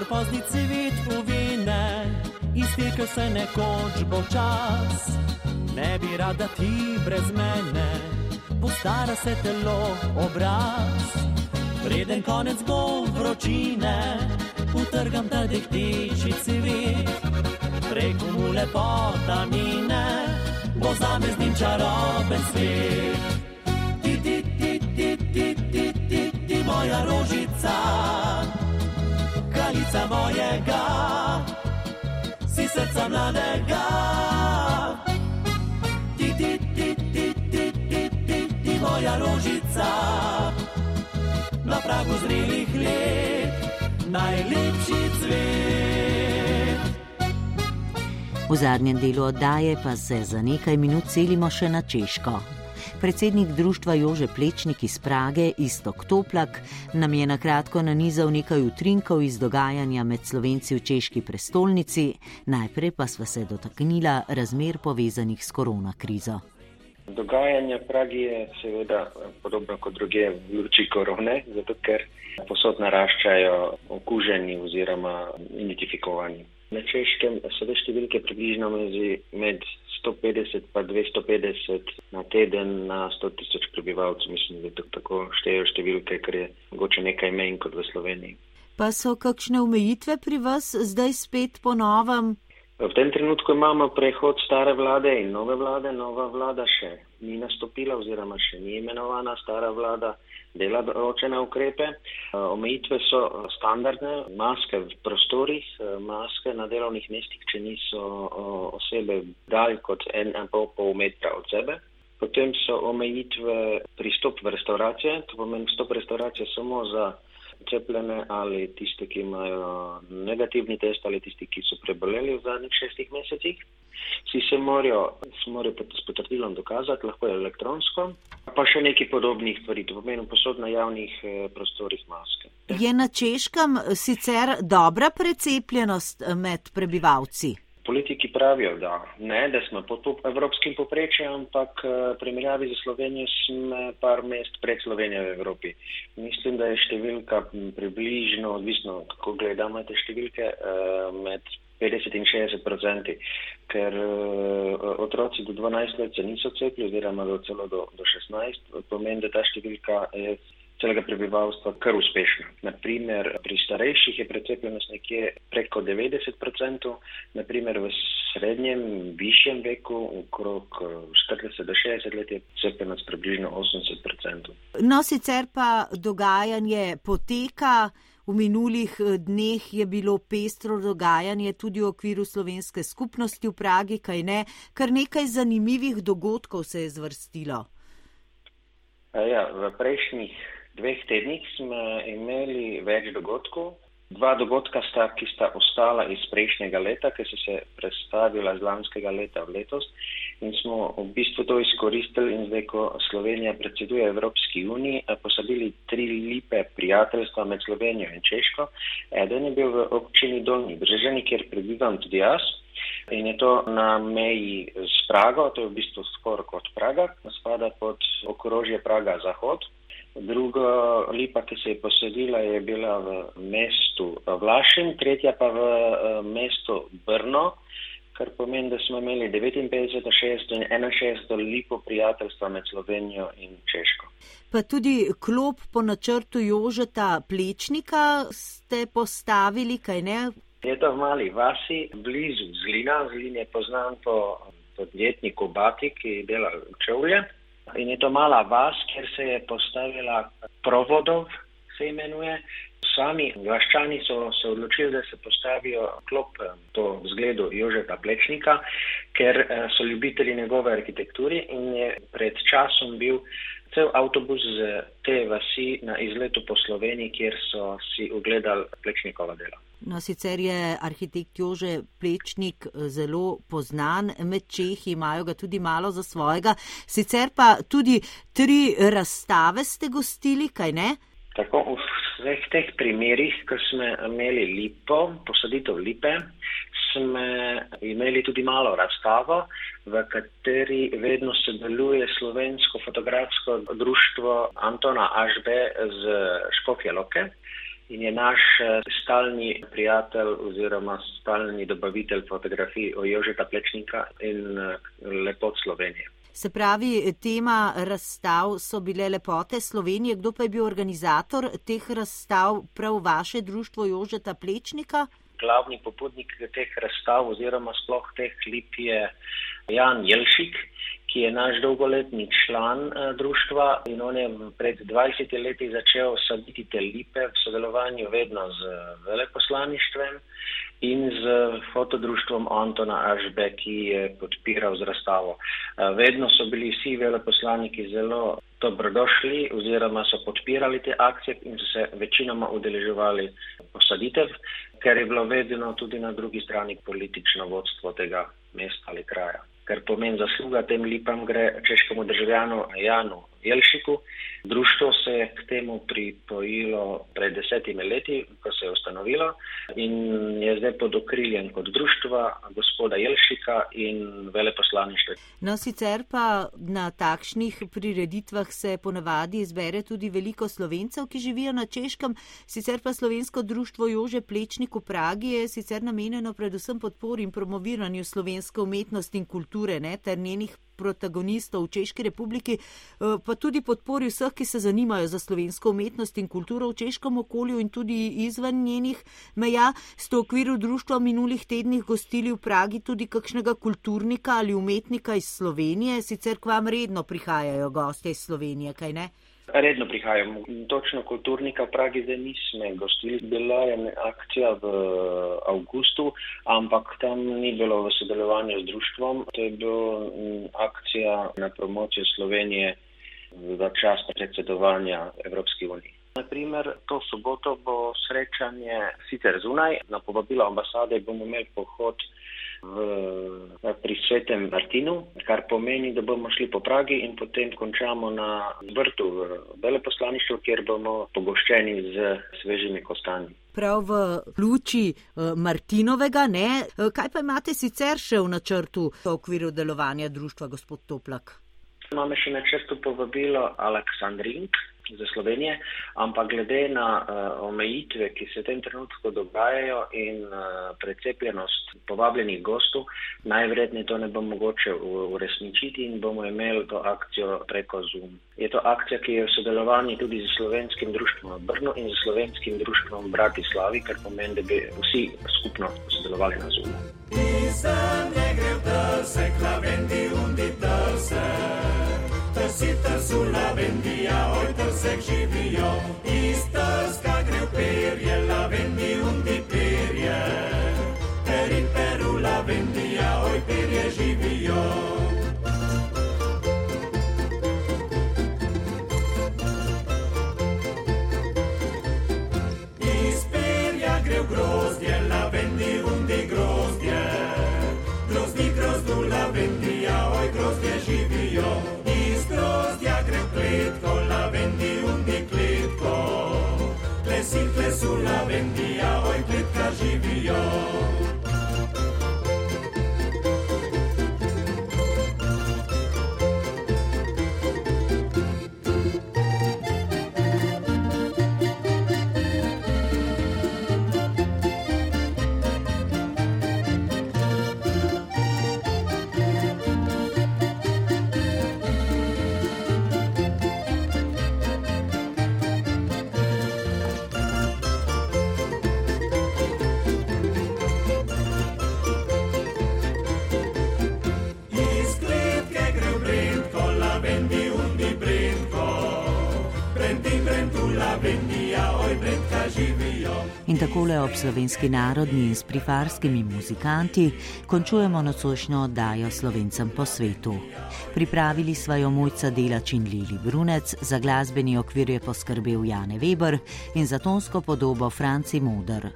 Kakor pozni cvet uvine, iztekel se nekoč bo čas. Ne bi rada ti brez mene, postara se telo obraz. Preden konec bo vročine, utrgam ta dehtiči cvet. Preko mu lepota mine, bo zame z njim čaroben svet. Ti, ti, ti, ti, ti, ti, ti, ti moja rožica kraljica mojega, si srca mladega. Ti, ti, ti, ti, ti, ti, ti, ti moja rožica, na pragu zrelih let, najlepši cvet. V zadnjem delu oddaje pa se za nekaj minut selimo še na Češko. Predsednik društva Jože Plečnik iz Prage, Istok Toplak, nam je na kratko nanizal nekaj utrinkov iz dogajanja med Slovenci v češki prestolnici, najprej pa sva se dotaknila razmer povezanih s korona krizo. Dogajanje v Pragi je seveda podobno kot druge v luči korone, zato ker posod naraščajo okuženi oziroma identifikovani. Na češkem so te številke približno med 150 pa 250 na teden na 100 tisoč prebivalcev. Mislim, da tako štejejo številke, ker je mogoče nekaj menj kot v Sloveniji. Pa so kakšne omejitve pri vas zdaj spet po novem? V tem trenutku imamo prehod stare vlade in nove vlade. Nova vlada še ni nastopila oziroma še ni imenovana. Stara vlada dela določene ukrepe. Omejitve so standardne, maske v prostorih, maske na delovnih mestih, če niso osebe dalj kot en in pol, pol metra od sebe. Potem so omejitve pristop v restauracije, to pomeni vstop v restauracije samo za cepljene ali tiste, ki imajo negativni test ali tisti, ki so preboleli v zadnjih šestih mesecih. Vsi se morajo, se morajo s potrdilom dokazati, lahko je elektronsko, pa še nekaj podobnih stvari, to pomeni posod na javnih eh, prostorih maske. Je na Češkem sicer dobra precepljenost med prebivalci? Politiki pravijo, da ne, da smo pod evropskim poprečjem, ampak v primerjavi z Slovenijo smo par mest pred Slovenijo v Evropi. Mislim, da je številka približno, odvisno kako gledamo te številke, med 50 in 60 procenti, ker otroci do 12 let se niso cepili, oziroma do celo do, do 16, pomeni, da ta številka je celega prebivalstva kar uspešna. Naprimer, pri starejših je precepljenost nekje preko 90%, naprimer v srednjem, višjem veku, okrog eh, 40 do 60 let je cepljenost približno 80%. No, sicer pa dogajanje poteka. V minulih eh, dneh je bilo pestro dogajanje tudi v okviru slovenske skupnosti v Pragi, kaj ne, kar nekaj zanimivih dogodkov se je zvrstilo. Ja, v prejšnjih dveh tednih smo imeli več dogodkov. Dva dogodka sta, ki sta ostala iz prejšnjega leta, ki so se predstavila z lanskega leta v letos in smo v bistvu to izkoristili in zdaj, ko Slovenija predseduje Evropski uniji, eh, posadili tri lipe prijateljstva med Slovenijo in Češko. Eden je bil v občini Dolni Breženi, kjer prebivam tudi jaz. In je to na meji s Prago, to je v bistvu skoraj kot Praga, spada pod okrožje Praga Zahod. Druga lipa, ki se je posedila, je bila v mestu Vlašim, tretja pa v eh, mestu Brno, kar pomeni, da smo imeli 59, 60 in 61 lipo prijateljstva med Slovenijo in Češko. Pa tudi klop po načrtu Jožeta Plečnika ste postavili, kaj ne? Je to v mali vasi, blizu Zlina. Zlin je poznan po podjetniku Bati, ki dela čevlje. In je to mala vas, kjer se je postavila Provodov, se imenuje. Sami vaščani so se odločili, da se postavijo klop eh, po zgledu Jožeta Plečnika, ker eh, so ljubitelji njegove arhitekturi in je pred časom bil cel avtobus z te vasi na izletu po Sloveniji, kjer so si ogledali Plečnikova dela. No, sicer je arhitekt Jože Plečnik eh, zelo poznan med Čehi, imajo ga tudi malo za svojega. Sicer pa tudi tri razstave ste gostili, kaj ne? Tako v vseh teh primerih, ko smo imeli lipo, posaditev lipe, smo imeli tudi malo razstavo, v kateri vedno sodeluje slovensko fotografsko društvo Antona Ažbe z Škofje Loke in je naš eh, stalni prijatelj oziroma stalni dobavitelj fotografij o Jožeta Plečnika in eh, lepot Slovenije. Se pravi, tema razstav so bile lepote Slovenije. Kdo pa je bil organizator teh razstav, prav vaše društvo Jožeta Plečnika? Glavni pobudnik teh razstav oziroma sploh teh lip je Jan Jelšik, ki je naš dolgoletni član eh, društva in on je pred 20 leti začel saditi te lipe v sodelovanju vedno z veleposlaništvem in z fotodruštvom Antona Ažbe, ki je podpiral z razstavo. Eh, Vedno so bili vsi veleposlaniki zelo dobrodošli oziroma so podpirali te akcije in so se večinoma udeleževali posaditev, ker je bilo vedno tudi na drugi strani politično vodstvo tega mesta ali kraja. Ker pomeni zasluga tem lipam gre češkemu državljanu Janu Jelšiku. Društvo se je k temu pripojilo pred desetimi leti, ko se je ustanovilo in je zdaj pod okriljem kot društva gospoda Jelšika in veleposlaništva. No, sicer pa na takšnih prireditvah se ponavadi izbere tudi veliko slovencev, ki živijo na Češkem. Sicer pa slovensko društvo Jože Plečnik v Pragi je sicer namenjeno predvsem podpori in promoviranju slovenske umetnosti in kulture ne, ter njenih protagonistov v Češki republiki, eh, pa tudi podpori vseh, ki se zanimajo za slovensko umetnost in kulturo v češkem okolju in tudi izven njenih meja. Ste v okviru društva minulih tednih gostili v Pragi tudi kakšnega kulturnika ali umetnika iz Slovenije, sicer k vam redno prihajajo gostje iz Slovenije, kaj ne? Redno prihajamo. Točno kulturnika v Pragi zdaj nismo gostili. Bila je akcija v avgustu, ampak tam ni bilo v sodelovanju z društvom. To je bila akcija na promocijo Slovenije za čas predsedovanja Evropski uniji. Naprimer, to soboto bo srečanje sicer zunaj, na povabilo ambasade bomo imeli pohod v, pri Svetem Martinu, kar pomeni, da bomo šli po Pragi in potem končamo na vrtu v veleposlaništvu, kjer bomo pogoščeni z svežimi kostanji. Prav v luči eh, Martinovega, ne? Eh, Kaj pa imate sicer še v načrtu v okviru delovanja društva, gospod Toplak? Imamo še na črtu povabilo Aleksandrink za Slovenije, ampak glede na uh, omejitve, ki se v tem trenutku dogajajo in uh, precepljenost povabljenih gostov, najverjetneje to ne bo mogoče uresničiti in bomo imeli to akcijo preko Zoom. Je to akcija, ki je v sodelovanju tudi z slovenskim društvom v Brnu in z slovenskim društvom Bratislavi, kar pomeni, da bi vsi skupno sodelovali na Zoomu. Pisane trsek, lavendi undi trsek. Si Sitar Sula vendía, hoy Tarsek vivió, Istas Cagreuper y él la vendí un día. biclitco, la vendí un biclitco. Lesitles la vendía, hoy clitca vivió. Slovenski narodni in s prifarskimi muzikanti končujemo nocojšnjo oddajo slovencem po svetu. Pripravili sva jo mojca Delač in Lili Brunec, za glasbeni okvir je poskrbel Jane Weber in za tonsko podobo Franci Moder.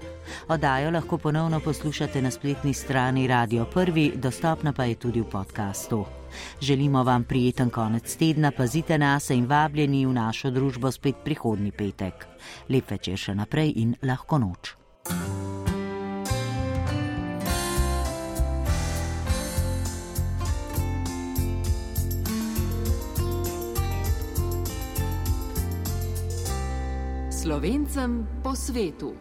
Oddajo lahko ponovno poslušate na spletni strani Radio 1, dostopna pa je tudi v podkastu. Želimo vam prijeten konec tedna, pazite nas in vabljeni v našo družbo spet prihodnji petek. Lep večer še naprej in lahko noč. Slovencem po svetu.